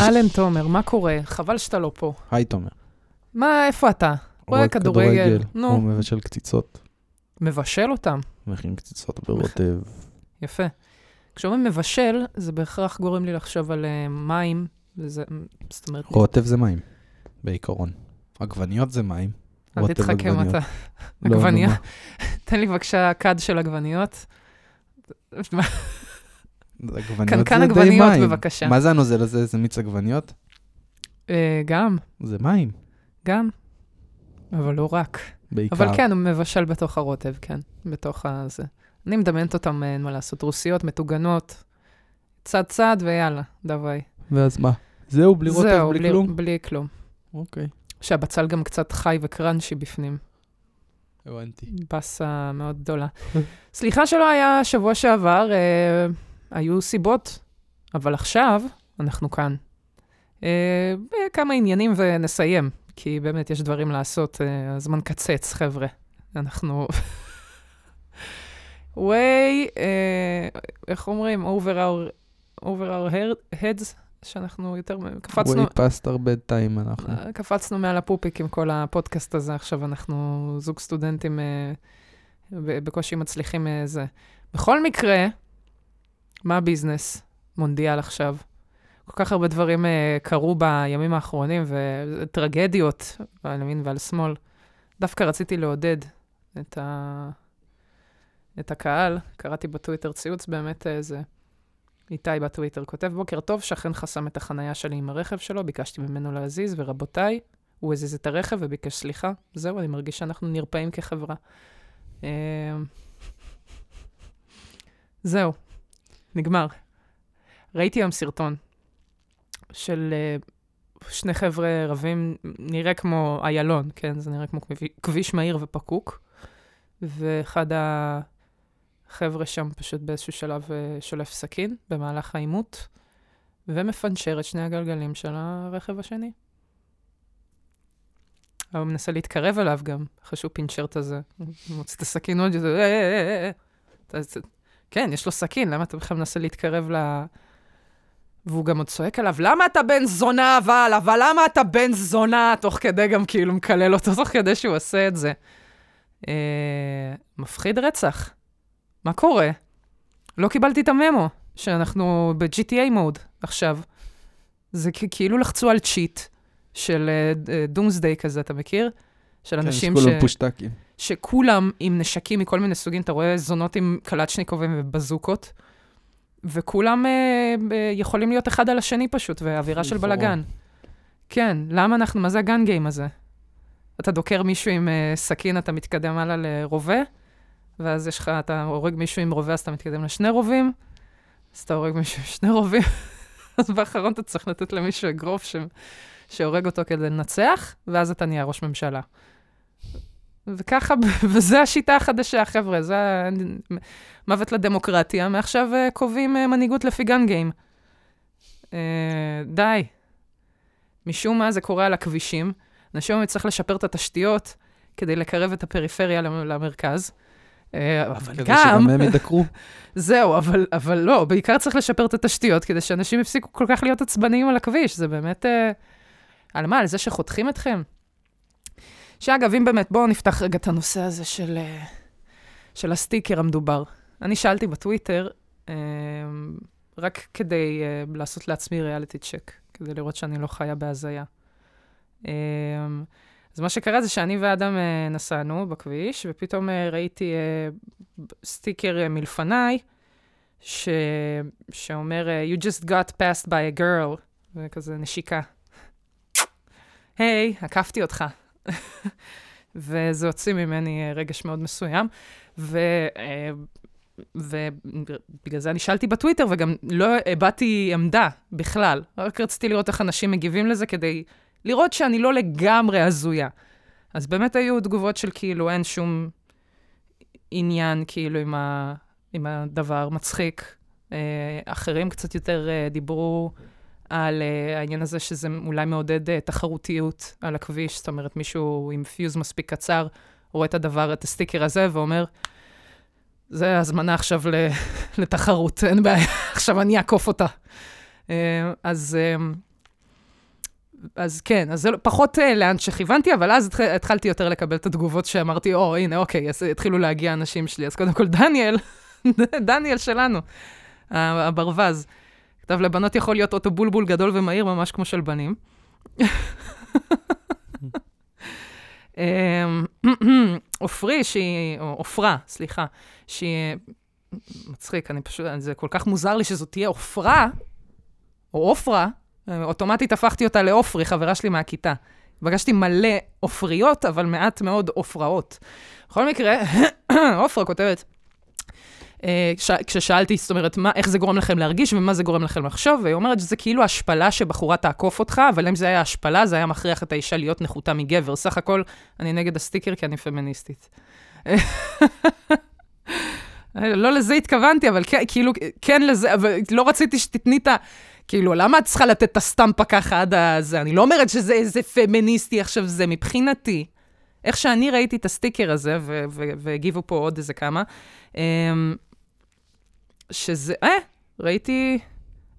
אלן תומר, מה קורה? חבל שאתה לא פה. היי תומר. מה, איפה אתה? רואה כדורגל. הוא נו, מבשל קציצות, מבשל אותם. מכין קציצות ברוטב. יפה. כשאומרים מבשל, זה בהכרח גורם לי לחשוב על אה, מים, וזה, זאת אומרת, רוטב זה מים, בעיקרון. עגבניות זה מים. אל תתחכם. אתה. לא, נו, עגבניה. מה? תן לי בבקשה כד של עגבניות. קנקן עגבניות. בבקשה. מה זה הנוזל הזה? זה מיץ עגבניות? אה, גם, זה מים, גם, אבל לא רק. בעיקר. אבל כן, הוא מבשל בתוך הרוטב, כן, בתוך הזה. אני מדמיינת אותם, אה, אין מה לעשות, רוסיות, מטוגנות, צד צד ויאללה, דווי. ואז מה? זהו, בלי רוטב, זהו, בלי כלום? בלי כלום. אוקיי, שהבצל גם קצת חי וקראנצ'י בפנים. הבנתי. באסה מאוד גדולה. סליחה שלא היה שבוע שעבר, אה, היו סיבות, אבל עכשיו אנחנו כאן. אה, כמה עניינים ונסיים, כי באמת יש דברים לעשות, אה, הזמן קצץ, חבר'ה. אנחנו... way, אה, איך אומרים? over our, over our head- heads, שאנחנו יותר... קפצנו... way past our bedtime אנחנו. אה, קפצנו מעל הפופיק עם כל הפודקאסט הזה, עכשיו אנחנו זוג סטודנטים אה, בקושי מצליחים אה, זה. בכל מקרה, מה הביזנס? מונדיאל עכשיו. כל כך הרבה דברים קרו בימים האחרונים, וטרגדיות על ימין ועל שמאל. דווקא רציתי לעודד את, ה... את הקהל. קראתי בטוויטר ציוץ באמת איזה... איתי בטוויטר כותב, בוקר טוב, שכן חסם את החנייה שלי עם הרכב שלו, ביקשתי ממנו להזיז, ורבותיי, הוא הזיז את הרכב וביקש סליחה. זהו, אני מרגיש שאנחנו נרפאים כחברה. אה, זהו, נגמר. ראיתי היום סרטון של אה, שני חבר'ה רבים, נראה כמו איילון, כן? זה נראה כמו כביש- מהיר ופקוק, ואחד החבר'ה שם פשוט באיזשהו שלב אה, שולף סכין במהלך העימות, ומפנצ'ר את שני הגלגלים של הרכב השני. הוא מנסה להתקרב אליו גם, אחרי שהוא פינצ'ר את הזה. הוא מוציא את הסכין עוד יותר, "אה, אה, אה, אה." אתה- אתה- כן, יש לו סכין, למה אתה בכלל מנסה להתקרב ל... והוא גם עוד צועק עליו, למה אתה בן זונה אבל? אבל למה אתה בן זונה? תוך כדי גם כאילו מקלל אותו, תוך כדי שהוא עושה את זה. מפחיד רצח. מה קורה? לא קיבלתי את הממו, שאנחנו ב-GTA מוד עכשיו. זה כאילו לחצו על צ'יט של דומסדיי כזה, אתה מכיר? של אנשים כן, ש... שכולם פושטקים. שכולם עם נשקים מכל מיני סוגים, אתה רואה זונות עם קלצ'ניקובים ובזוקות, וכולם אה, אה, יכולים להיות אחד על השני פשוט, ואווירה של. בלאגן. כן, למה אנחנו, מה זה הגן גיים הזה? אתה דוקר מישהו עם אה, סכין, אתה מתקדם הלאה לרובה, ואז יש לך, אתה הורג מישהו עם רובה, אז אתה מתקדם לשני רובים, אז אתה הורג מישהו עם שני רובים, אז באחרון אתה צריך לתת למישהו אגרוף ש... שהורג אותו כדי לנצח, ואז אתה נהיה ראש ממשלה. וככה, וזו השיטה החדשה, חבר'ה, זה מוות לדמוקרטיה, מעכשיו אה, קובעים אה, מנהיגות לפי גן גיים. אה, די. משום מה זה קורה על הכבישים. אנשים אומרים צריך לשפר את התשתיות כדי לקרב את הפריפריה למ- למרכז. אה, אבל כדי גם, שגם הם ידקרו. זהו, אבל, אבל לא, בעיקר צריך לשפר את התשתיות כדי שאנשים יפסיקו כל כך להיות עצבניים על הכביש. זה באמת... אה, על מה? על זה שחותכים אתכם? שאגב, אם באמת, בואו נפתח רגע את הנושא הזה של, אה, של הסטיקר המדובר. אני שאלתי בטוויטר, אה, רק כדי לעשות לעצמי ריאליטי צ'ק, כדי לראות שאני לא חיה בהזיה. אז מה שקרה זה שאני ואדם אה, נסענו בכביש, ופתאום אה, ראיתי אה, סטיקר מלפניי, ש... שאומר, You just got passed by a girl, וכזה נשיקה. היי, עקפתי אותך. וזה הוציא ממני רגש מאוד מסוים. ו... ובגלל זה אני שאלתי בטוויטר, וגם לא הבעתי עמדה בכלל. רק רציתי לראות איך אנשים מגיבים לזה כדי לראות שאני לא לגמרי הזויה. אז באמת היו תגובות של כאילו אין שום עניין כאילו עם, ה... עם הדבר, מצחיק. אה, אחרים קצת יותר אה, דיברו על uh, העניין הזה שזה אולי מעודד uh, תחרותיות על הכביש, זאת אומרת, מישהו עם פיוז מספיק קצר רואה את הדבר, את הסטיקר הזה, ואומר, זה הזמנה עכשיו לתחרות, אין בעיה, עכשיו אני אעקוף אותה. אה, אז, אה, אז כן, אז זה לא- פחות אה, לאן שכיוונתי, אבל אז התח- התחלתי יותר לקבל את התגובות שאמרתי, או, הנה, אוקיי, אז התחילו להגיע אנשים שלי. אז קודם כל, דניאל, דניאל שלנו, הברווז, כתב, לבנות יכול להיות אוטו בולבול גדול ומהיר, ממש כמו של בנים. אמ, עופרי, שהיא, או עופרה, סליחה, שהיא, מצחיק, אני פשוט, זה כל כך מוזר לי שזאת תהיה עופרה, או עופרה, אוטומטית הפכתי אותה לעופרי, חברה שלי מהכיתה. פגשתי מלא עופריות, אבל מעט מאוד עופראות. בכל מקרה, עופרה כותבת, אה. כששאלתי, זאת אומרת, מה, איך זה גורם לכם להרגיש ומה זה גורם לכם לחשוב, והיא אומרת שזה כאילו השפלה שבחורה תעקוף אותך, אבל אם זה היה השפלה, זה היה מכריח את האישה להיות נחותה מגבר. סך הכל, אני נגד הסטיקר כי אני פמיניסטית. לא לזה התכוונתי, אבל כן, כאילו, כן לזה, אבל לא רציתי שתתני את ה... כאילו, למה את צריכה לתת את הסטמפה ככה עד הזה? אני לא אומרת שזה איזה פמיניסטי עכשיו זה, מבחינתי. איך שאני ראיתי את הסטיקר הזה, והגיבו פה עוד איזה כמה, אמ, שזה, אה, ראיתי,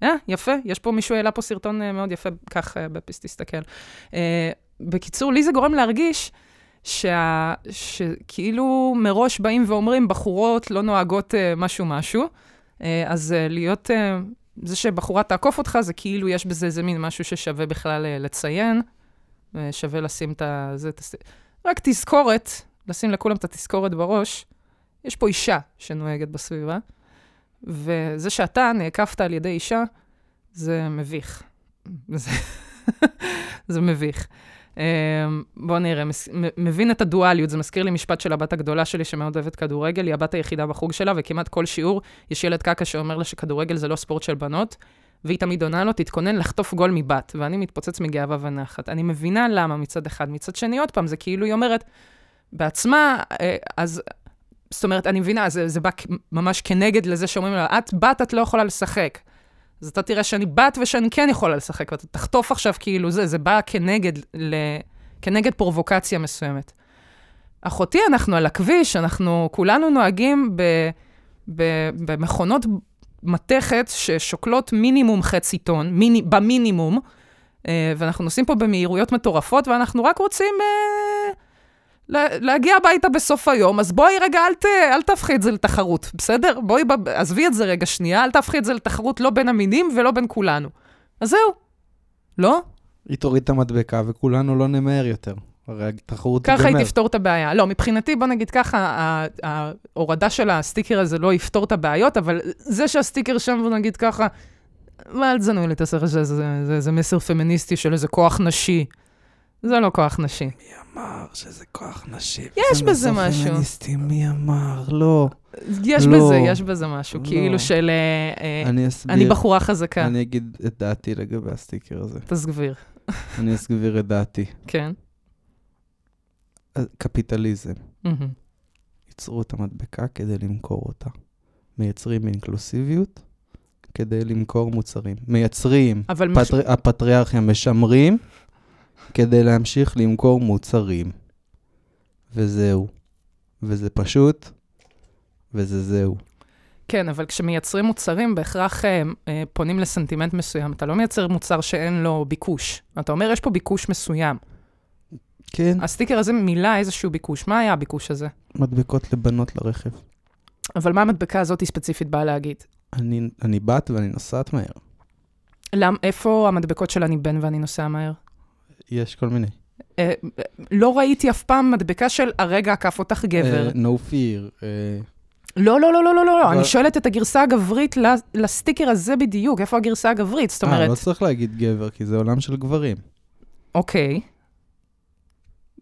אה, יפה, יש פה מישהו העלה פה סרטון אה, מאוד יפה, כך אה, בפיס תסתכל. אה, בקיצור, לי זה גורם להרגיש שה, שכאילו מראש באים ואומרים, בחורות לא נוהגות אה, משהו-משהו, אה, אז אה, להיות, אה, זה שבחורה תעקוף אותך, זה כאילו יש בזה איזה מין משהו ששווה בכלל אה, לציין, אה, שווה לשים את ה... זה, תס... רק תזכורת, לשים לכולם את התזכורת בראש, יש פה אישה שנוהגת בסביבה, וזה שאתה נעקפת על ידי אישה, זה מביך. זה, זה מביך. Um, בואו נראה, מבין את הדואליות, זה מזכיר לי משפט של הבת הגדולה שלי שמאוד אוהבת כדורגל, היא הבת היחידה בחוג שלה, וכמעט כל שיעור יש ילד קקה שאומר לה שכדורגל זה לא ספורט של בנות, והיא תמיד עונה לו, תתכונן לחטוף גול מבת, ואני מתפוצץ מגאווה ונחת. אני מבינה למה מצד אחד, מצד שני, עוד פעם, זה כאילו היא אומרת בעצמה, אה, אז זאת אומרת, אני מבינה, זה, זה בא ממש כנגד לזה שאומרים לה, את בת, את לא יכולה לשחק. אז אתה תראה שאני בת ושאני כן יכולה לשחק, ואתה תחטוף עכשיו כאילו זה, זה בא כנגד, ל... כנגד פרובוקציה מסוימת. אחותי, אנחנו על הכביש, אנחנו כולנו נוהגים ב... ב... במכונות מתכת ששוקלות מינימום חצי טון, מיני... במינימום, אה, ואנחנו נוסעים פה במהירויות מטורפות, ואנחנו רק רוצים... להגיע הביתה בסוף היום, אז בואי רגע, אל, ת, אל תהפכי את זה לתחרות, בסדר? בואי, עזבי את זה רגע שנייה, אל תהפכי את זה לתחרות לא בין המינים ולא בין כולנו. אז זהו. לא? היא תוריד את המדבקה וכולנו לא נמהר יותר. הרי התחרות תיגמר. ככה היא תפתור את הבעיה. לא, מבחינתי, בוא נגיד ככה, ההורדה של הסטיקר הזה לא יפתור את הבעיות, אבל זה שהסטיקר שם, בוא נגיד ככה, מה אל תזנו לי את הסרט הזה, זה, זה, זה, זה מסר פמיניסטי של איזה כוח נשי. זה לא כוח נשי. מי אמר שזה כוח נשי? יש בזה משהו. פמיניסטי, מי אמר? לא. יש לא, בזה, יש בזה משהו, לא. כאילו של... אני אסביר. אני בחורה חזקה. אני אגיד את דעתי לגבי הסטיקר הזה. תסגביר. אני אסגביר את דעתי. כן. קפיטליזם. ייצרו את המדבקה כדי למכור אותה. מייצרים אינקלוסיביות כדי למכור מוצרים. מייצרים, פטר... מש... הפטריארכיה משמרים כדי להמשיך למכור מוצרים. וזהו. וזה פשוט, וזה זהו. כן, אבל כשמייצרים מוצרים, בהכרח אה, אה, פונים לסנטימנט מסוים. אתה לא מייצר מוצר שאין לו ביקוש. אתה אומר, יש פה ביקוש מסוים. כן. הסטיקר הזה מילא איזשהו ביקוש. מה היה הביקוש הזה? מדבקות לבנות לרכב. אבל מה המדבקה הזאת ספציפית באה להגיד? אני, אני בת ואני נוסעת מהר. למ, איפה המדבקות של אני בן ואני נוסע מהר? יש כל מיני. Uh, לא ראיתי אף פעם מדבקה של הרגע עקף אותך גבר. Uh, no fear. Uh... לא, לא, לא, לא, לא, לא, אני שואלת את הגרסה הגברית לסטיקר הזה בדיוק, איפה הגרסה הגברית? זאת אומרת... אה, לא צריך להגיד גבר, כי זה עולם של גברים. אוקיי.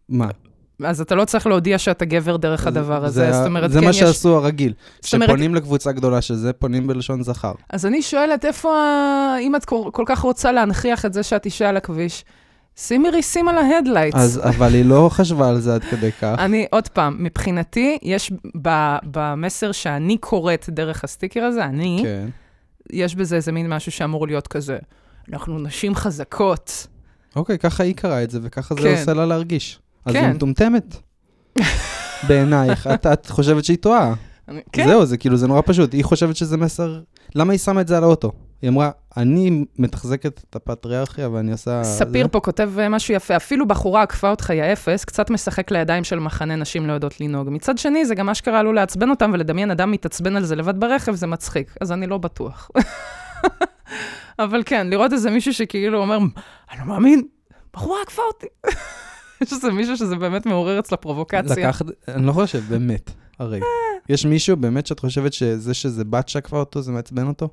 מה? אז אתה לא צריך להודיע שאתה גבר דרך הדבר הזה, זאת אומרת, זה מה שעשו הרגיל. כשפונים לקבוצה גדולה של זה, פונים בלשון זכר. אז אני שואלת, איפה, אם את כל כך רוצה להנכיח את זה שאת אישה על הכביש, שימי ריסים על ה headlights. אז, אבל היא לא חשבה על זה עד כדי כך. אני, עוד פעם, מבחינתי, יש ב, במסר שאני קוראת דרך הסטיקר הזה, אני, כן. יש בזה איזה מין משהו שאמור להיות כזה, אנחנו נשים חזקות. אוקיי, ככה היא קראה את זה, וככה כן. זה עושה לה להרגיש. אז כן. היא מטומטמת. בעינייך, את, את חושבת שהיא טועה. אני- כן. זהו, זה כאילו, זה נורא פשוט. היא חושבת שזה מסר... למה היא שמה את זה על האוטו? היא אמרה, אני מתחזקת את הפטריארכיה ואני עושה... ספיר זה." פה כותב אה, משהו יפה, אפילו בחורה עקפה אותך, יא אפס, קצת משחק לידיים של מחנה נשים לא יודעות לנהוג. מצד שני, זה גם אשכרה עלול לעצבן אותם, ולדמיין אדם מתעצבן על זה לבד ברכב, זה מצחיק. אז אני לא בטוח. אבל כן, לראות איזה מישהו שכאילו אומר, אני לא מאמין, בחורה עקפה אותי. יש איזה מישהו שזה באמת מעורר אצלה פרובוקציה. לקחת, אני לא חושב, באמת, הרי. יש מישהו באמת שאת חושבת שזה שזה בת שעקפה אותו, זה מעצבן אותו?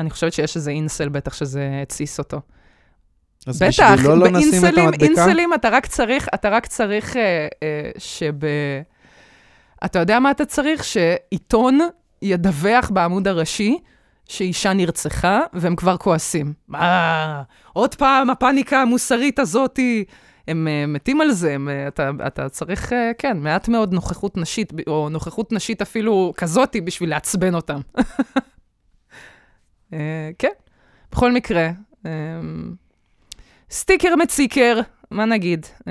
אני חושבת שיש איזה אינסל, בטח שזה התסיס אותו. אז בטח, בשבילו לא נשים את המדבקה? אינסלים אתה רק צריך, אתה רק צריך אה, אה, שב... אתה יודע מה אתה צריך? שעיתון ידווח בעמוד הראשי שאישה נרצחה, והם כבר כועסים. מה, עוד פעם הפאניקה המוסרית הזאתי. הם uh, מתים על זה, הם, uh, אתה, אתה צריך, uh, כן, מעט מאוד נוכחות נשית, או נוכחות נשית אפילו כזאתי בשביל לעצבן אותם. uh, כן, בכל מקרה, um, סטיקר מציקר, מה נגיד? Uh,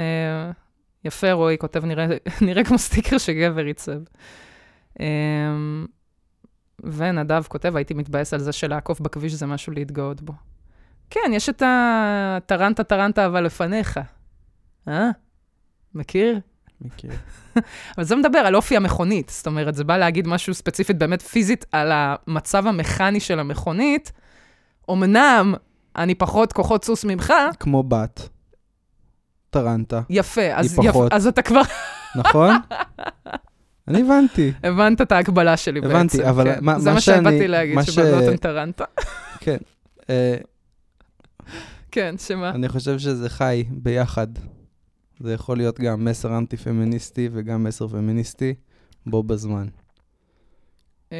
יפה, רועי כותב, נראה, נראה כמו סטיקר שגבר עיצב. ונדב כותב, הייתי מתבאס על זה שלעקוף בכביש זה משהו להתגאות בו. כן, יש את הטרנטה טרנטה אבל לפניך. אה? מכיר? מכיר. אבל זה מדבר על אופי המכונית. זאת אומרת, זה בא להגיד משהו ספציפית באמת פיזית על המצב המכני של המכונית. אמנם אני פחות כוחות סוס ממך, כמו בת. טרנטה, יפה, אז. יפ, אז אתה כבר נכון? אני הבנתי. הבנת את ההקבלה שלי הבנתי, בעצם. אבל כן. מה- זה מה מה שאני- שבאתי להגיד, מה ש- שבנות הן טרנטה. כן. אה, כן, שמה? אני חושב שזה חי ביחד. זה יכול להיות גם מסר אנטי-פמיניסטי וגם מסר פמיניסטי בו בזמן. אמ,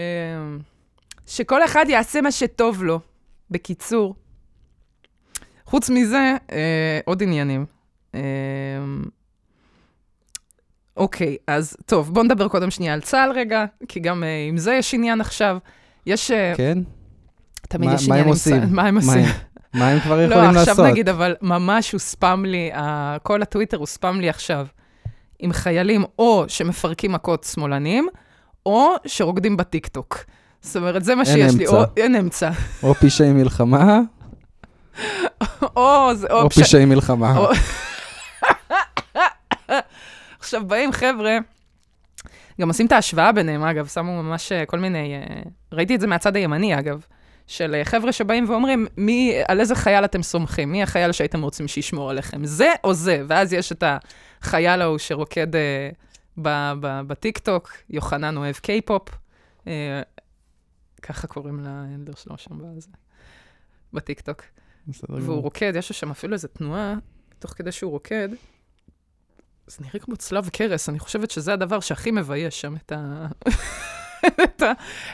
שכל אחד יעשה מה שטוב לו. בקיצור. חוץ מזה, אה, עוד עניינים. אה, אוקיי, אז טוב, בואו נדבר קודם שנייה על צה"ל רגע, כי גם אה, עם זה יש עניין עכשיו. יש... אה, כן? תמיד מה- יש מה עניין הם עם צה"ל. עושים? מה הם מה עושים? מה הם כבר לא, יכולים לעשות? עכשיו נגיד, אבל ממש הוספם לי, כל הטוויטר הוספם לי עכשיו עם חיילים או שמפרקים מכות שמאלנים, או שרוקדים בטיקטוק. זאת אומרת, זה מה שיש לי. אמצע. או, אין אמצע. או פשעי מלחמה, או, זה, או, או פש... פשעי מלחמה. או- עכשיו באים חבר'ה, גם עושים את ההשוואה ביניהם, אגב, שמו ממש אה, כל מיני, אה, ראיתי את זה מהצד הימני, אגב, של אה, חבר'ה שבאים ואומרים, מי, על איזה חייל אתם סומכים? מי החייל שהייתם רוצים שישמור עליכם? זה או זה? ואז יש את החייל ההוא שרוקד אה, ב- ב- בטיקטוק, יוחנן אוהב קיי-פופ, אה, ככה קוראים לילדר שלו שם בזה, בטיקטוק. והוא גמור. רוקד, יש לו שם אפילו איזו תנועה, תוך כדי שהוא רוקד, זה נראה כמו צלב קרס, אני חושבת שזה הדבר שהכי מבייש שם את, ה... את.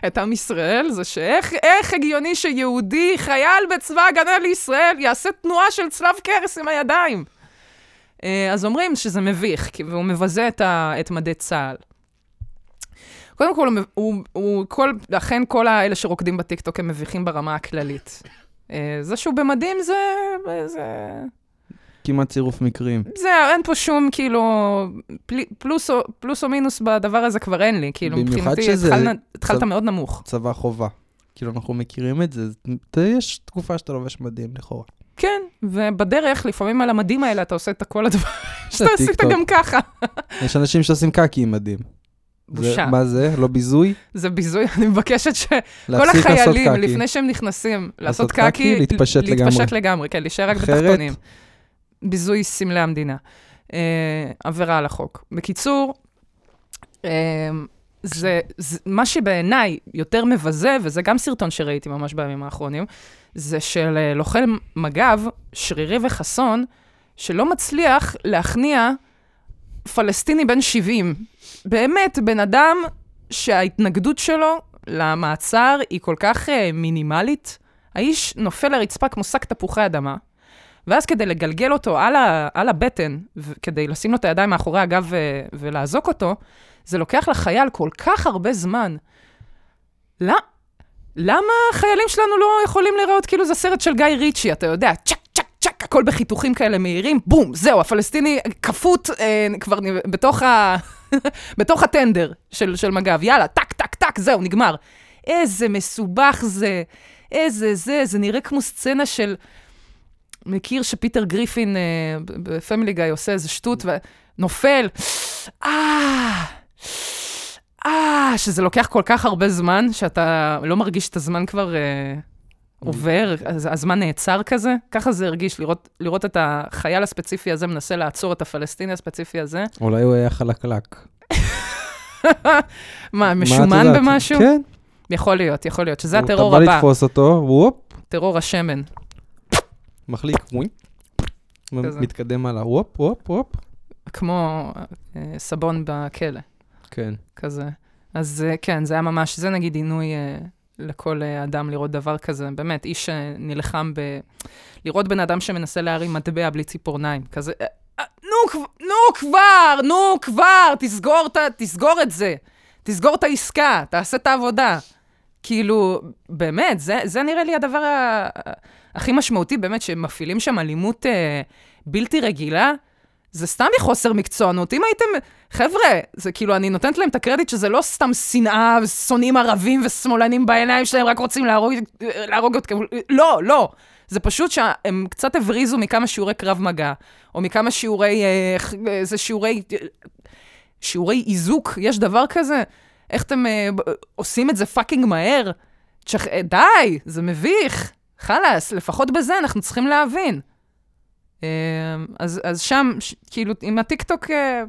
את עם ישראל, זה שאיך איך הגיוני שיהודי, חייל בצבא הגנה לישראל, יעשה תנועה של צלב קרס עם הידיים. אה, אז אומרים שזה מביך, והוא מבזה את, ה... את מדי צה"ל. קודם כל, הוא, הוא, הוא כל, אכן כל האלה שרוקדים בטיקטוק הם מביכים ברמה הכללית. אה, זה שהוא במדים זה... זה... כמעט צירוף מקרים. זה, אין פה שום, כאילו, פל, פלוס, או, פלוס או מינוס בדבר הזה כבר אין לי. כאילו, מבחינתי, שזה התחלת, התחלת צד- מאוד נמוך. צבא חובה. כאילו, אנחנו מכירים את זה, יש תקופה שאתה לובש מדים לכאורה. כן, ובדרך, לפעמים על המדים האלה אתה עושה את כל הדברים שאתה עשית. גם ככה. יש אנשים שעושים קקי עם מדים. זה- בושה. מה זה? לא ביזוי? זה ביזוי, אני מבקשת שכל החיילים. לפני שהם נכנסים לעשות קקי, קקי, להתפשט להתפשט לגמרי. לגמרי, כן, להישאר רק אחרת- בתחתונים. ביזוי סמלי המדינה. אה, עבירה על החוק. בקיצור, אה, זה, זה, מה שבעיניי יותר מבזה, וזה גם סרטון שראיתי ממש בימים האחרונים, זה של אה, לוחם מג"ב, שרירי וחסון, שלא מצליח להכניע פלסטיני בן 70. באמת, בן אדם שההתנגדות שלו למעצר היא כל כך אה, מינימלית, האיש נופל לרצפה כמו שק תפוחי אדמה, ואז כדי לגלגל אותו על, ה, על הבטן, כדי לשים לו את הידיים מאחורי הגב ו, ולאזוק אותו, זה לוקח לחייל כל כך הרבה זמן. לא, למה החיילים שלנו לא יכולים להיראות כאילו זה סרט של גיא ריצ'י, אתה יודע, צ'ק, צ'ק, צ'ק, הכל בחיתוכים כאלה מהירים, בום, זהו, הפלסטיני כפות אה, כבר בתוך, ה... בתוך הטנדר של, של מג"ב, יאללה, טק, טק, טק, זהו, נגמר. איזה מסובך זה, איזה זה, זה נראה כמו סצנה של... מכיר שפיטר גריפין אה, ב Family Guy עושה איזה שטות ונופל, אה, אה, שזה לוקח כל כך הרבה זמן, שאתה לא מרגיש את הזמן כבר אה, עובר, הז- הזמן נעצר כזה. ככה זה הרגיש, לראות, לראות את החייל הספציפי הזה מנסה לעצור את הפלסטיני הספציפי הזה. אולי הוא היה חלקלק. מה, משומן? במשהו? כן. יכול להיות, יכול להיות, שזה הטרור אתה בא הבא, לתפוס אותו, וופ, טרור השמן. מחליק. כזה. מתקדם הלאה, וופ, וופ, וופ. כמו אה, סבון בכלא, כן. כזה. אז אה, כן, זה היה ממש, זה נגיד עינוי אה, לכל אה, אדם לראות דבר כזה. באמת, איש שנלחם ב... לראות בן אדם שמנסה להרים מטבע בלי ציפורניים, כזה, אה, אה, נו, נו כבר, נו כבר, תסגור, תסגור את זה. תסגור את העסקה, תעשה את העבודה. כאילו, באמת, זה, זה נראה לי הדבר ה... הכי משמעותי, באמת, שמפעילים שם אלימות אה, בלתי רגילה. זה סתם מחוסר מקצוענות. אם הייתם, חבר'ה, זה כאילו, אני נותנת להם את הקרדיט שזה לא סתם שנאה, שונאים ערבים ושמאלנים בעיניים שלהם, רק רוצים להרוג, להרוג אותם. לא, לא. זה פשוט שהם קצת הבריזו מכמה שיעורי קרב מגע, או מכמה שיעורי, אה, איזה שיעורי, שיעורי איזוק, יש דבר כזה? איך אתם אה, עושים את זה fucking מהר? תשכ... אה, די, זה מביך. חלאס, לפחות בזה אנחנו צריכים להבין. אה, אז, אז שם, ש, כאילו, עם הטיקטוק... אה,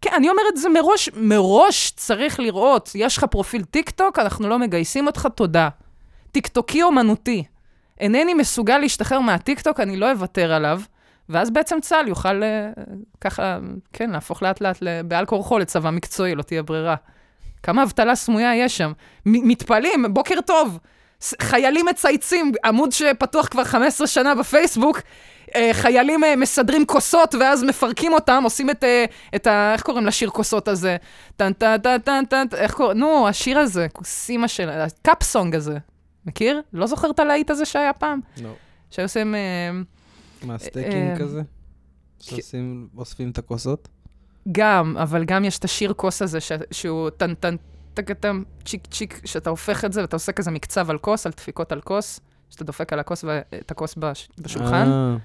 כן, אני אומרת, זה מראש, מראש צריך לראות, יש לך פרופיל טיקטוק, אנחנו לא מגייסים אותך, תודה. טיקטוקי אומנותי. אינני מסוגל להשתחרר מהטיקטוק, אני לא אוותר עליו, ואז בעצם צה"ל יוכל אה, ככה, כן, להפוך לאט-לאט בעל כורחו לצבא מקצועי, לא תהיה ברירה. כמה אבטלה סמויה יש שם. מתפלאים, בוקר טוב. חיילים מצייצים, עמוד שפתוח כבר 15 שנה בפייסבוק, אה, חיילים אה, מסדרים כוסות ואז מפרקים אותם, עושים את, אה, את ה... איך קוראים לשיר כוסות הזה? טן טן טן טן טן, איך קוראים? נו, השיר הזה, כוסימה של... הקאפסונג הזה. מכיר? לא זוכר את הלהיט הזה שהיה פעם? לא. שהיו עושים... מה, סטייקים כזה? שעושים, אוספים את הכוסות? גם, אבל גם יש את השיר כוס הזה, ש... שהוא טן טן טקטם צ'יק צ'יק, שאתה הופך את זה ואתה עושה כזה מקצב על כוס, על דפיקות על כוס, שאתה דופק על הכוס ואת הכוס בש... בשולחן, אה,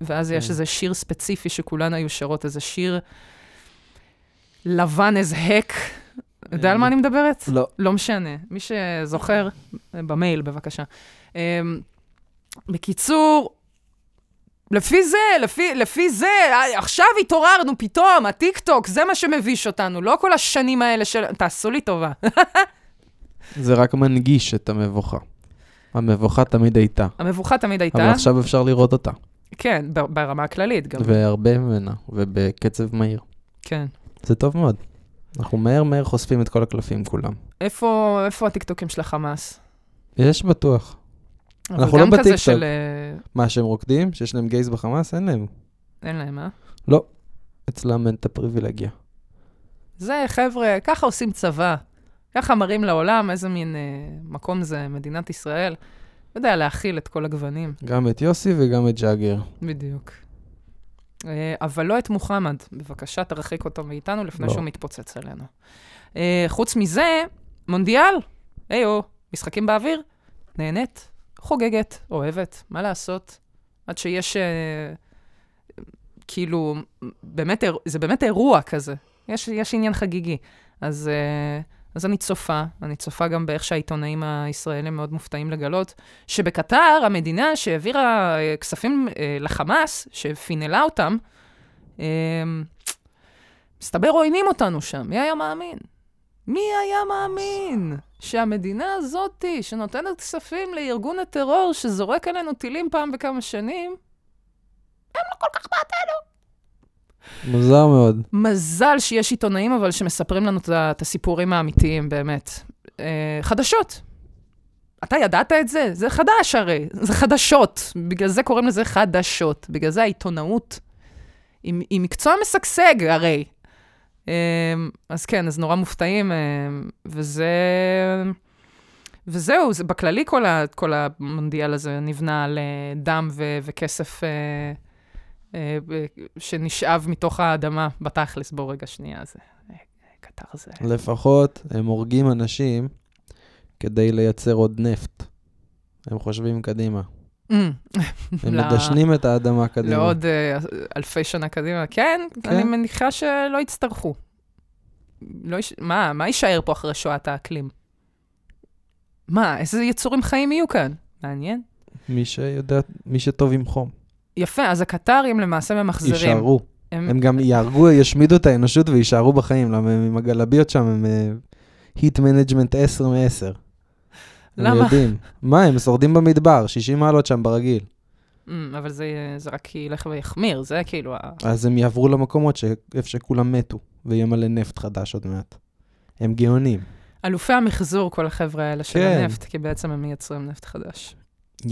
ואז יש כן. איזה שיר ספציפי שכולן היו שרות, איזה שיר לבן as heck. יודע על מה אני מדברת? לא. לא משנה. מי שזוכר, במייל, בבקשה. אמ, בקיצור, לפי זה, לפי, לפי זה, אה, עכשיו התעוררנו פתאום, הטיקטוק, זה מה שמביש אותנו, לא כל השנים האלה של... תעשו לי טובה. זה רק מנגיש את המבוכה. המבוכה תמיד הייתה, המבוכה תמיד הייתה, אבל עכשיו אפשר לראות אותה. כן, ברמה הכללית גם. והרבה ממנה, ובקצב מהיר. כן. זה טוב מאוד. אנחנו מהר מהר חושפים את כל הקלפים כולם. איפה, איפה הטיקטוקים של החמאס? יש בטוח. אנחנו לא בטיקטוק. של... אה, מה, שהם רוקדים? שיש להם גייז בחמאס? אין להם. אין להם, אה? לא. אצלם אין את הפריבילגיה. זה, חבר'ה, ככה עושים צבא. ככה מראים לעולם איזה מין אה, מקום זה מדינת ישראל. יודע להכיל את כל הגוונים, גם את יוסי וגם את ג'אגר. בדיוק. אה, אבל לא את מוחמד. בבקשה, תרחיק אותו מאיתנו לפני לא. שהוא מתפוצץ עלינו. אה, חוץ מזה, מונדיאל, היו, משחקים באוויר, נהנית, חוגגת, אוהבת, מה לעשות? עד שיש, אה, כאילו, באמת, זה באמת אירוע כזה. יש, יש עניין חגיגי. אז, אה, אז אני צופה, אני צופה גם באיך שהעיתונאים הישראלים מאוד מופתעים לגלות, שבקטר, המדינה שהעבירה אה, כספים אה, לחמאס, שפינלה אותם, אה, מסתבר עוינים אותנו שם. מי היה מאמין? מי היה מאמין שהמדינה הזאתי, שנותנת כספים לארגון הטרור שזורק עלינו טילים פעם בכמה שנים, מוזר מאוד. מזל שיש עיתונאים, אבל שמספרים לנו את הסיפורים האמיתיים, באמת. אה, חדשות. אתה ידעת את זה? זה חדש הרי, זה חדשות. בגלל זה קוראים לזה חדשות. בגלל זה העיתונאות היא, היא מקצוע משגשג הרי. אה, אז כן, אז נורא מופתעים, אה, וזה... וזהו, זה בכללי כל, ה, כל המונדיאל הזה נבנה על אה, דם ו, וכסף אה, אה, ב- שנשאב מתוך האדמה, בתכלס, בוא רגע שנייה, זה... אה, קטר זה... לפחות הם הורגים אנשים כדי לייצר עוד נפט. הם חושבים קדימה. הם מדשנים את האדמה קדימה. לעוד אה, אלפי שנה קדימה. כן, כן. אני מניחה שלא יצטרכו. לא מה יישאר פה אחרי שואת האקלים? מה, איזה יצורים חיים יהיו כאן? מעניין. מי שיודע, מי שטוב עם חום. יפה, אז הקטרים למעשה ממחזרים. יישארו. הם... הם גם יהרגו, ישמידו את האנושות ויישארו בחיים, למה הם עם הגלביות שם הם heat management 10 מ-10. הם למה? יודעים. מה, הם שורדים במדבר, 60 מעלות שם ברגיל. אמ, אבל זה, זה רק ילך ויחמיר, זה כאילו ה... אז הם יעברו למקומות ש... איפה שכולם מתו, ויהיה מלא נפט חדש עוד מעט. הם גאונים. אלופי המחזור, כל החבר'ה האלה של כן. הנפט, כי בעצם הם מייצרים נפט חדש. Yeah.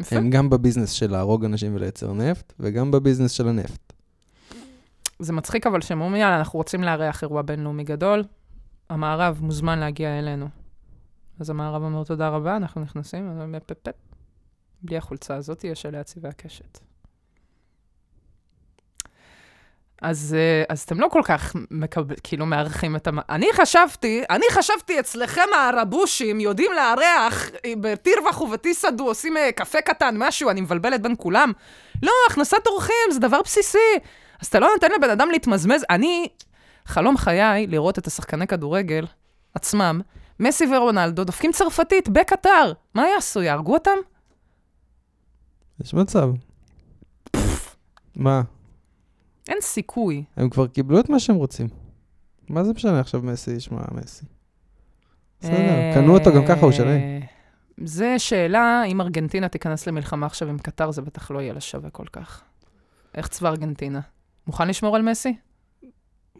יפה. הם גם בביזנס של להרוג אנשים ולייצר נפט, וגם בביזנס של הנפט. זה מצחיק אבל שהם אומרים, יאללה, אנחנו רוצים לארח אירוע בינלאומי גדול, המערב מוזמן להגיע אלינו. אז המערב אומר, תודה רבה, אנחנו נכנסים, פפ פפ. בלי החולצה הזאת יש עליה צבעי הקשת. אז, אה, אז אתם לא כל כך מקבל, כאילו מארחים את המ... אני חשבתי, אני חשבתי אצלכם הערבושים יודעים לארח אה, בטירווח ובטיסדו, עושים אה, קפה קטן, משהו, אני מבלבלת בין כולם. לא, הכנסת אורחים זה דבר בסיסי. אז אתה לא נותן לבן אדם להתמזמז. אני, חלום חיי לראות את השחקני כדורגל עצמם, מסי ורונלדו דופקים צרפתית בקטר. מה יעשו, יהרגו אותם? יש מצב. מה? אין סיכוי. הם כבר קיבלו את מה שהם רוצים. מה זה משנה עכשיו מסי ישמע מסי? בסדר, אה, קנו אותו גם ככה, הוא שלם. זה שאלה, אם ארגנטינה תיכנס למלחמה עכשיו עם קטר, זה בטח לא יהיה לה שווה כל כך. איך צבא ארגנטינה? מוכן לשמור על מסי?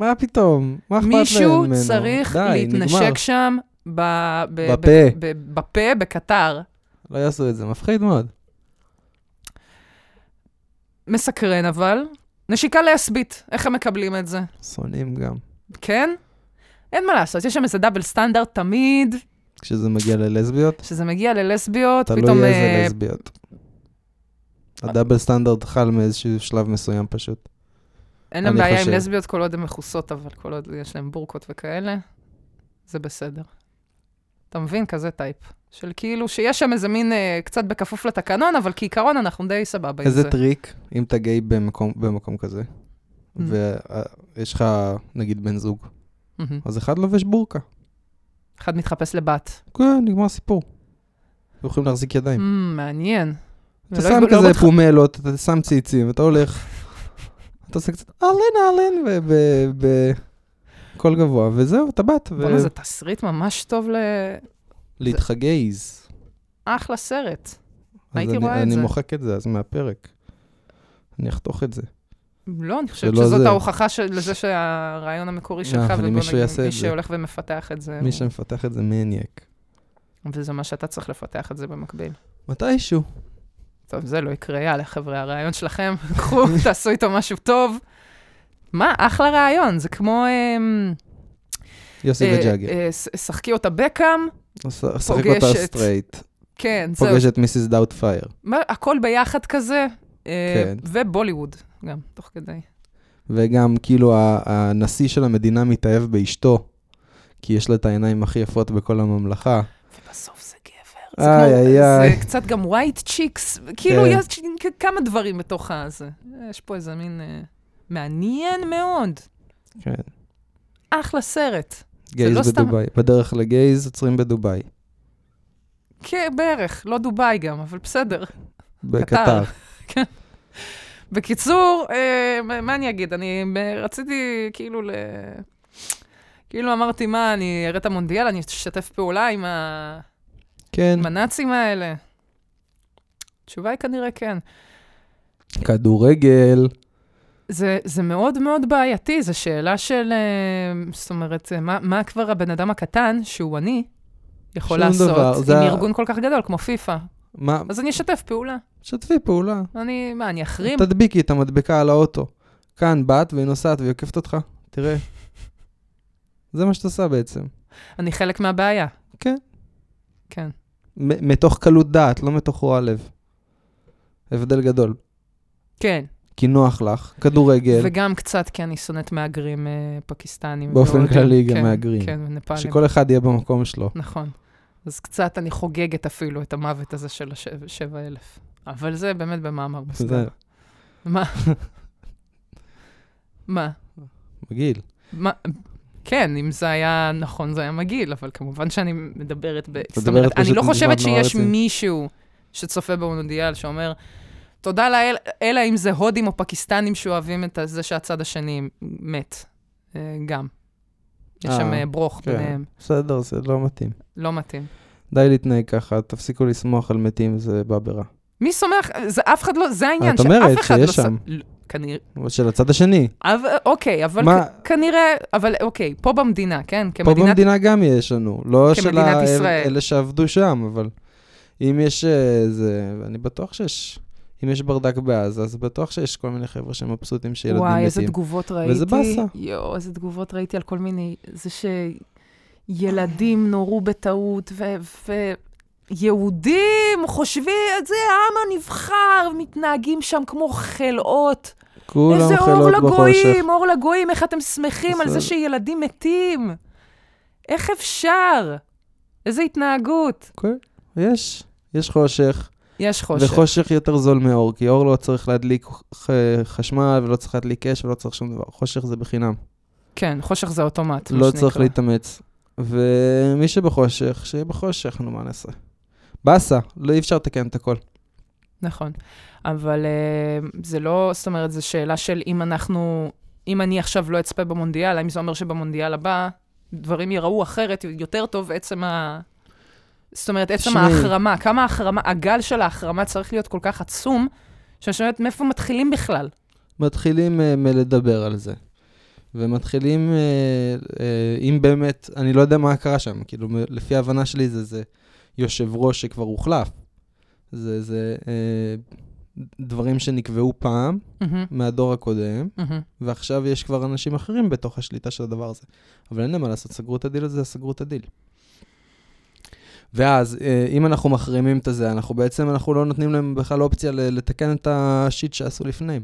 מה פתאום? מה אכפת להם מישהו ממנו? צריך די, להתנשק. שם ב- ב- בפה. ב- בפה, בקטר. לא יעשו את זה, מפחיד מאוד. מסקרן אבל. נשיקה להסבית, איך הם מקבלים את זה? שונאים גם. כן? אין מה לעשות, יש שם איזה דאבל סטנדרט תמיד, כשזה מגיע ללסביות, כשזה מגיע ללסביות, תלוי פתאום... אה, איזה לסביות. ה double standard חל מאיזשהו שלב מסוים פשוט. אין להם בעיה חושב. עם לסביות כל עוד הן מכוסות, אבל כל עוד יש להן בורקות וכאלה, זה בסדר. אתה מבין? כזה type. של כאילו, שיש שם איזה מין אה, קצת בכפוף לתקנון, אבל כעיקרון אנחנו די סבבה עם זה. איזה טריק, אם אתה גיי במקום, במקום כזה, Mm. ויש לך נגיד בן זוג, מהמם. אז אחד לובש בורקה. אחד מתחפש לבת. כן, נגמר הסיפור. יכולים להחזיק ידיים. Mm, מעניין. אתה שם לא כזה מתח- פומלות, אתה שם ציצים, אתה הולך, אתה עושה קצת אהלן אהלן, בקול גבוה, וזהו, אתה. ו- בוא'נה, זה תסריט ממש טוב להתחגייז. לאחלה סרט. הייתי אני- רואה את אני זה. מוחק את זה אז מהפרק. אני אחתוך את זה. לא, אני חושבת שזאת זה. ההוכחה של- לזה שהרעיון המקורי שלך, אבל ובוא נגיד, מי. שהולך ומפתח את זה, מי שמפתח את זה מניאק. וזה מה שאתה צריך לפתח את זה במקביל. מתישהו. טוב, זה לא יקרה, יאללה, חבר'ה, הרעיון שלכם, קחו, תעשו איתו משהו טוב. מה, אחלה רעיון, זה כמו... אמ, יוסי אה, וג'אגר. אה, שחקי אותה ב cam, שחק אותה פוגשת. straight. כן, זהו, פוגש את Mrs. Doubtfire. הכל ביחד כזה, אה, כן. ובוליווד גם, תוך כדי. וגם כאילו הנשיא של המדינה מתאהב באשתו, כי יש לה את העיניים הכי יפות בכל הממלכה. ובסוף זה גבר. איי, איי, איי. זה קצת גם ווייט צ'יקס, כאילו כן. יש כמה דברים בתוך הזה. יש פה איזה מין... אה, מעניין מאוד. כן. אחלה סרט. גייז לא סתם- בדובאי. בדרך לגייז עוצרים בדובאי. כן, בערך, לא דובאי גם, אבל בסדר. בקטר. בקיצור, אה, מה- אני אגיד? אני ב- רציתי כאילו ל... כאילו אמרתי, מה, אני אראה את המונדיאל, אני אשתף פעולה עם, ה... כן. עם הנאצים האלה? התשובה היא כנראה כן. כדורגל. זה, זה מאוד מאוד בעייתי, זו שאלה של, אה, זאת אומרת, אה, מה, מה כבר הבן אדם הקטן, שהוא אני, יכול לעשות דבר, זה עם ה- ארגון כל כך גדול כמו פיפ"א? מה? אז אני אשתף פעולה. שתפי פעולה. אני, מה, אני אחרים? תדביקי את המדבקה על האוטו. כאן באת והיא נוסעת והיא עוקפת אותך. תראה. זה מה שאת עושה בעצם. אני חלק מהבעיה. כן. כן. מתוך קלות דעת, לא מתוך רוע לב. הבדל גדול. כן. כי נוח לך, כדורגל, וגם קצת כי אני שונאת מהגרים אה, פקיסטנים. באופן. כללי גם כן, מהגרים. כן, ונפאלים. שכל אחד יהיה במקום שלו. נכון. אז קצת אני חוגגת אפילו את המוות הזה של השבע אלף. אבל זה באמת במאמר. זה מה? מה? מגעיל. מה? כן, אם זה היה נכון, זה היה מגעיל, אבל כמובן שאני מדברת ב... זאת אומרת, אני לא חושבת שיש. מישהו שצופה במונדיאל שאומר, תודה לאל, אלא אם זה הודים או פקיסטנים שאוהבים את זה שהצד השני מת. אה, גם. יש אה, שם אה, ברוך כן. ביניהם. בסדר, זה לא מתאים. לא מתאים. די להתנהג ככה, תפסיקו לשמוח על מתים, זה בא ברע. מי סומך? זה אף אחד לא, זה העניין, את אומרת שאף אחד לא... שיש שם. ס- לא, כנראה, אבל של הצד השני. אבל, אוקיי, אבל מה- כ- כנראה, אבל אוקיי, פה במדינה, כן? פה במדינה גם יש לנו. לא של ה- ישראל. אלה שעבדו שם, אבל אם יש איזה... אני בטוח שיש... אם יש ברדק בעזה, אז בטוח שיש כל מיני חבר'ה שמבסוטים שילדים וואי, איזה מתים. תגובות ראיתי. וזה באסה. יואו, איזה תגובות ראיתי על כל מיני... זה שילדים נורו בטעות, ו... ויהודים חושבים את זה העם הנבחר, מתנהגים שם כמו חלאות. כולם איזה אור חלות בחושך. לגויים, אור לגויים, איך אתם שמחים על זה. שילדים מתים? איך אפשר? איזה התנהגות. כן, יש, יש חושך, יש חושך. וחושך יותר זול מאור, כי אור לא צריך להדליק חשמל ולא צריך להדליק אש ולא צריך שום דבר. חושך זה בחינם. כן, חושך זה אוטומט. לא. צריך להתאמץ. ומי שבחושך, שיהיה בחושך, נו, מה נעשה? באסה, לא אי אפשר לתקן את הכל. נכון. אבל uh, זה לא, זאת אומרת, זו שאלה של אם אנחנו, אם אני עכשיו לא אצפה במונדיאל, האם זה אומר שבמונדיאל הבא דברים ייראו אחרת, יותר טוב, עצם ה... זאת אומרת, עצם תשמעי. ההחרמה, כמה ההחרמה, הגל של ההחרמה צריך להיות כל כך עצום, שאני שואלת מאיפה מתחילים בכלל. מתחילים uh, מלדבר על זה. ומתחילים, uh, uh, אם באמת, אני לא יודע מה קרה שם, כאילו, לפי ההבנה שלי זה, זה יושב ראש שכבר הוחלף. זה, זה uh, דברים שנקבעו פעם, מהמם, מהדור הקודם, מהמם. ועכשיו יש כבר אנשים אחרים בתוך השליטה של הדבר הזה. אבל אין להם מה לעשות, סגרו את הדיל הזה, סגרו את הדיל. ואז, אה, אם אנחנו מחרימים את הזה, אנחנו בעצם, אנחנו לא נותנים להם בכלל אופציה לתקן את ה shit שעשו לפניהם.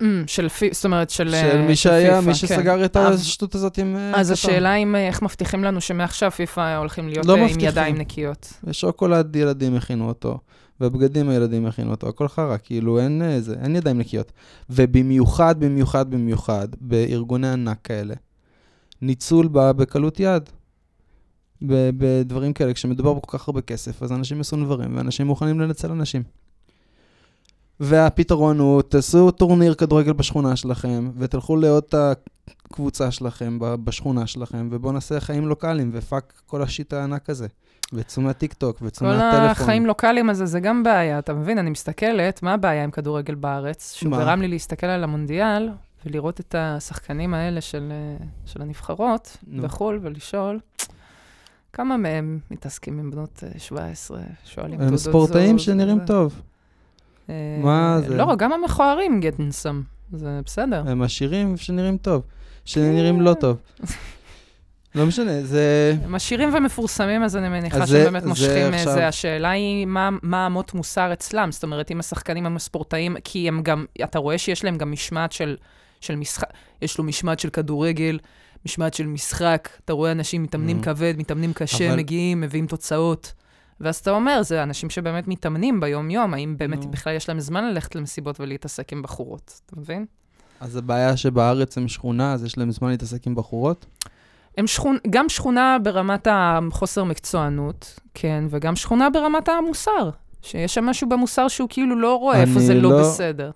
Mm, של פי, זאת אומרת, של... של אה, מי שהיה, פיפ"א, מי כן. שסגר את אבל- השטות הזאת עם אה, אז. השאלה אם, איך מבטיחים לנו שמעכשיו פיפ"א הולכים להיות לא עם מבטיחים. ידיים נקיות. שוקולד ילדים הכינו אותו, והבגדים הילדים הכינו אותו, הכל חרא, כאילו אין אה, זה, אין ידיים נקיות. ובמיוחד, במיוחד, במיוחד, בארגוני ענק כאלה, ניצול בא בקלות יד. בדברים כאלה, כשמדובר בכל כך הרבה כסף, אז אנשים עשו דברים, ואנשים מוכנים לנצל אנשים. והפתרון הוא, תעשו טורניר כדורגל בשכונה שלכם, ותלכו לעוד את הקבוצה שלכם בשכונה שלכם, ובואו נעשה חיים לוקאליים, ו fuck כל ה shit הענק הזה. וצאו מהטיקטוק, וצאו כל מהטלפון. החיים לוקאליים הזה, זה גם בעיה, אתה מבין? אני מסתכלת, מה הבעיה עם כדורגל בארץ? שהוא מה? גרם לי להסתכל על המונדיאל ולראות את השחקנים האלה של, אה, של הנבחרות נו. בחו"ל ולשאול, כמה מהם מתעסקים עם בנות אה, 17, שואלים הם תעודות ספורטאים זהות שנראים וזה. טוב. אה, מה זה? לא, גם המכוערים some, זה בסדר. הם עשירים שנראים טוב. שנראים לא טוב. לא משנה, זה... הם עשירים ומפורסמים, אז אני מניחה שהם זה- באמת זה מושכים עכשיו- זה. השאלה היא מה, מה אמות מוסר אצלם. זאת אומרת, אם השחקנים הם הספורטאים, כי הם גם, אתה רואה שיש להם גם משמעת של, של משחק, יש לו משמעת של כדורגל, משמעת של משחק, אתה רואה אנשים מתאמנים Mm. כבד, מתאמנים קשה, אבל- מגיעים, מביאים תוצאות. ואז אתה אומר, זה אנשים שבאמת מתאמנים ביום-יום, האם באמת נו. בכלל יש להם זמן ללכת למסיבות ולהתעסק עם בחורות, אתה מבין? אז הבעיה שבארץ הם שכונה, אז יש להם זמן להתעסק עם בחורות? הם שכונה, גם שכונה ברמת החוסר מקצוענות, כן, וגם שכונה ברמת המוסר. שיש שם משהו במוסר שהוא כאילו לא רואה איפה זה לא לא- בסדר.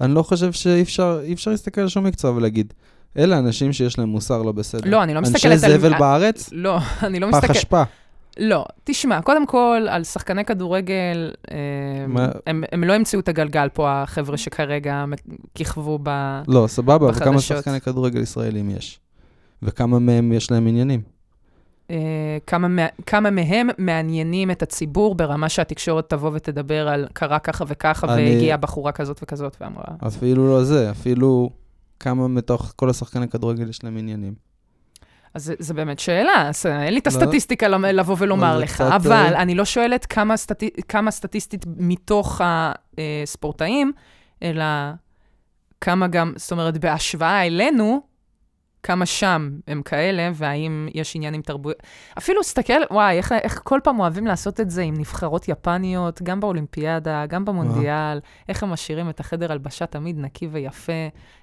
אני לא חושב שאי אפשר, אפשר להסתכל על שום מקצוע ולהגיד, אלה אנשים שיש להם מוסר לא בסדר. לא, אני לא מסתכלת אנשי על... זבל בארץ? לא, אני לא פח מסתכלת... אשפה. לא, תשמע, קודם כל, על שחקני כדורגל, אה, הם, הם לא המציאו את הגלגל פה, החבר'ה שכרגע כיכבו ב... לא, סבבה, וכמה בחדשות. שחקני כדורגל ישראלים יש? וכמה מהם יש להם עניינים? אה, כמה, מה- כמה מהם מעניינים את הציבור ברמה שהתקשורת תבוא ותדבר על קרה ככה וככה, אני- והגיעה בחורה כזאת וכזאת ואמרה... אפילו לא זה, אפילו כמה מתוך כל השחקני כדורגל יש להם עניינים. אז זה, באמת שאלה, אז אה, אין לי את לא. הסטטיסטיקה למ- לבוא ולומר לך, קצת, אבל אה, אני לא שואלת כמה, סטטי, כמה סטטיסטית מתוך הספורטאים, אלא כמה גם, זאת אומרת, בהשוואה אלינו, כמה שם הם כאלה, והאם יש עניינים תרבותיים. אפילו סתכל, וואי, איך, איך כל פעם אוהבים לעשות את זה עם נבחרות יפניות, גם באולימפיאדה, גם במונדיאל, איך הם משאירים את החדר הלבשה תמיד נקי ויפה.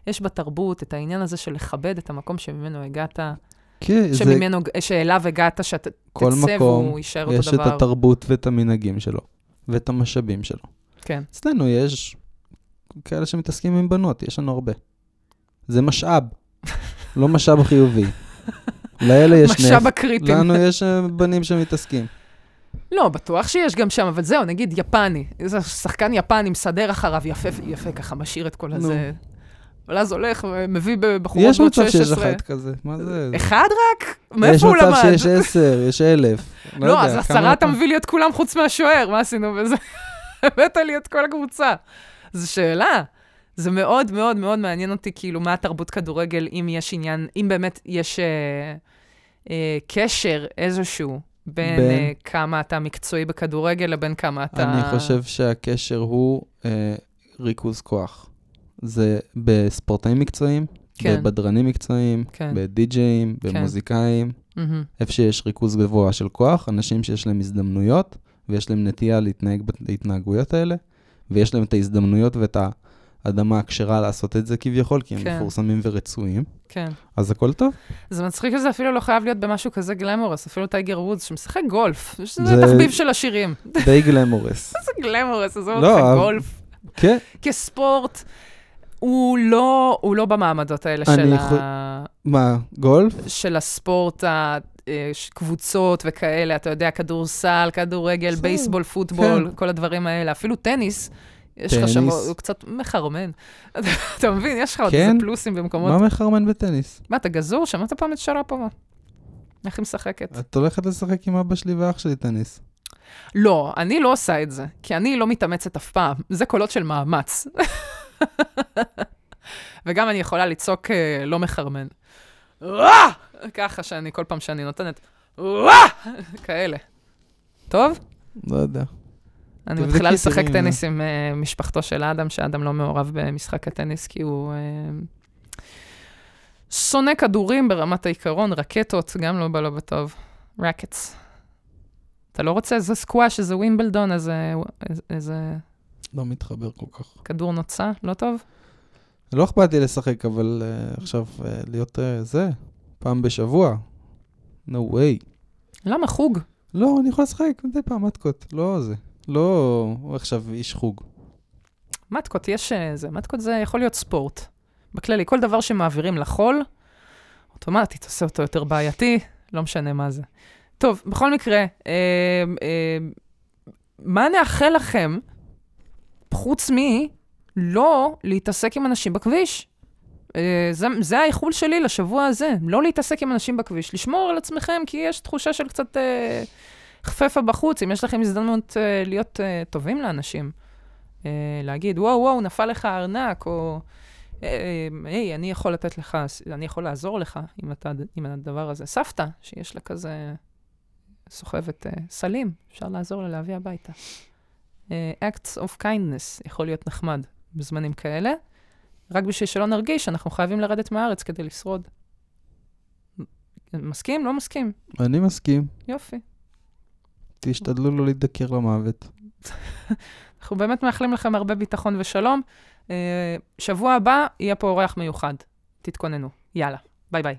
יש בתרבות את העניין הזה של לכבד את המקום שממנו הגעת, כן, זה שממנו, שאליו הגעת, שאתה כל תצא מקום, והוא יישאר אותו יש את דבר. התרבות ואת המנהגים שלו, ואת המשאבים שלו. כן. אצלנו יש כאלה שמתעסקים עם בנות, יש לנו הרבה. זה משאב, לא משאב חיובי. לאלה יש נפט, משאב הקריטים. לנו יש אה, בנים שמתעסקים. לא, בטוח שיש גם שם, אבל זהו, נגיד יפני. איזה שחקן יפני מסדר אחריו יפה, יפה ככה, משאיר את כל הזה. אבל אז הולך ומביא בחורות יש בנות מצב 16. שיש לך את כזה, מה זה? אחד רק? מאיפה הוא יש למד? מצב שיש עשר, יש אלף. לא, יודע, אז עשרה אתה- מביא לי את כולם חוץ מהשוער, מה עשינו בזה? הבאת לי את כל הקבוצה. זו שאלה. זה מאוד מאוד מאוד מעניין אותי, כאילו, מה התרבות כדורגל, אם יש עניין, אם באמת יש אה, אה, קשר איזשהו בין, בין? אה, כמה אתה מקצועי בכדורגל לבין כמה אתה... אני חושב שהקשר הוא אה, ריכוז כוח. זה בספורטאים מקצועיים, כן. בבדרנים מקצועיים, כן. בדי-ג'אים, כן. במוזיקאים, מהמם. איפה שיש ריכוז גבוה של כוח, אנשים שיש להם הזדמנויות, ויש להם נטייה להתנהג בהתנהגויות האלה, ויש להם את ההזדמנויות ואת האדמה הכשרה לעשות את זה כביכול, כי הם כן. מפורסמים ורצויים, כן. אז הכל טוב. זה מצחיק שזה אפילו לא חייב להיות במשהו כזה glamorous, אפילו טייגר וודס שמשחק גולף. זה זה- תחביב של השירים. די גלמורס. זה גלמורס, עזוב לא, אותך, אבל- גולף. כן, כספורט, הוא לא, הוא לא במעמדות האלה של, יכול- ה... מה, גולף? של הספורט, הקבוצות וכאלה, אתה יודע, כדורסל, כדורגל, בייסבול, פוטבול, כן. כל הדברים האלה. אפילו טניס, יש לך שם. הוא קצת מחרמן. אתה מבין, יש לך עוד כן? איזה פלוסים במקומות. מה מחרמן בטניס? מה, אתה גזור? שמעת פעם את שרפובה? איך היא משחקת? את הולכת לשחק עם אבא שלי ואח שלי טניס. לא, אני לא עושה את זה, כי אני לא מתאמצת אף פעם. זה קולות של מאמץ. וגם אני יכולה לצעוק אה, לא מחרמן. "ואה!" ככה שאני, כל פעם שאני נותנת, "ואה!" כאלה. טוב? לא יודע. אני מתחילה לשחק טניס עם אה, משפחתו של אדם, שאדם לא מעורב במשחק הטניס, כי הוא אה, שונא כדורים ברמת העיקרון, רקטות, גם לא בא לו בטוב. רקטס. אתה לא רוצה איזה סקואש, איזה ווימבלדון, איזה, איזה לא מתחבר כל כך. כדור נוצה? לא טוב? לא אכפת לי לשחק, אבל uh, עכשיו uh, להיות uh, זה, פעם בשבוע. no way. למה חוג? לא, אני יכול לשחק מדי פעם מתקות, לא זה. לא עכשיו איש חוג. מתקות, יש אה, זה, מתקות זה יכול להיות ספורט. בכללי, כל דבר שמעבירים לחול, אוטומטית עושה אותו יותר בעייתי, לא משנה מה זה. טוב, בכל מקרה, אה, אה, מה נאחל לכם, חוץ מלא להתעסק עם אנשים בכביש? אה, זה, זה האיחול שלי לשבוע הזה, לא להתעסק עם אנשים בכביש, לשמור על עצמכם, כי יש תחושה של קצת אה, חפפה בחוץ, אם יש לכם הזדמנות אה, להיות אה, טובים לאנשים. אה, להגיד, וואו, וואו, נפל לך הארנק, או היי, אני יכול לתת לך, אני יכול לעזור לך עם, אתה, עם הדבר הזה. סבתא, שיש לה כזה סוחבת אה, סלים, אפשר לעזור לה להביא הביתה. אה, acts of kindness יכול להיות נחמד בזמנים כאלה, רק בשביל שלא נרגיש שאנחנו חייבים לרדת מהארץ כדי לשרוד. מסכים? לא מסכים? אני מסכים. יופי. תשתדלו לא להידקר למוות. אנחנו באמת מאחלים לכם הרבה ביטחון ושלום. אה, שבוע הבא יהיה פה אורח מיוחד. תתכוננו. יאללה, ביי ביי.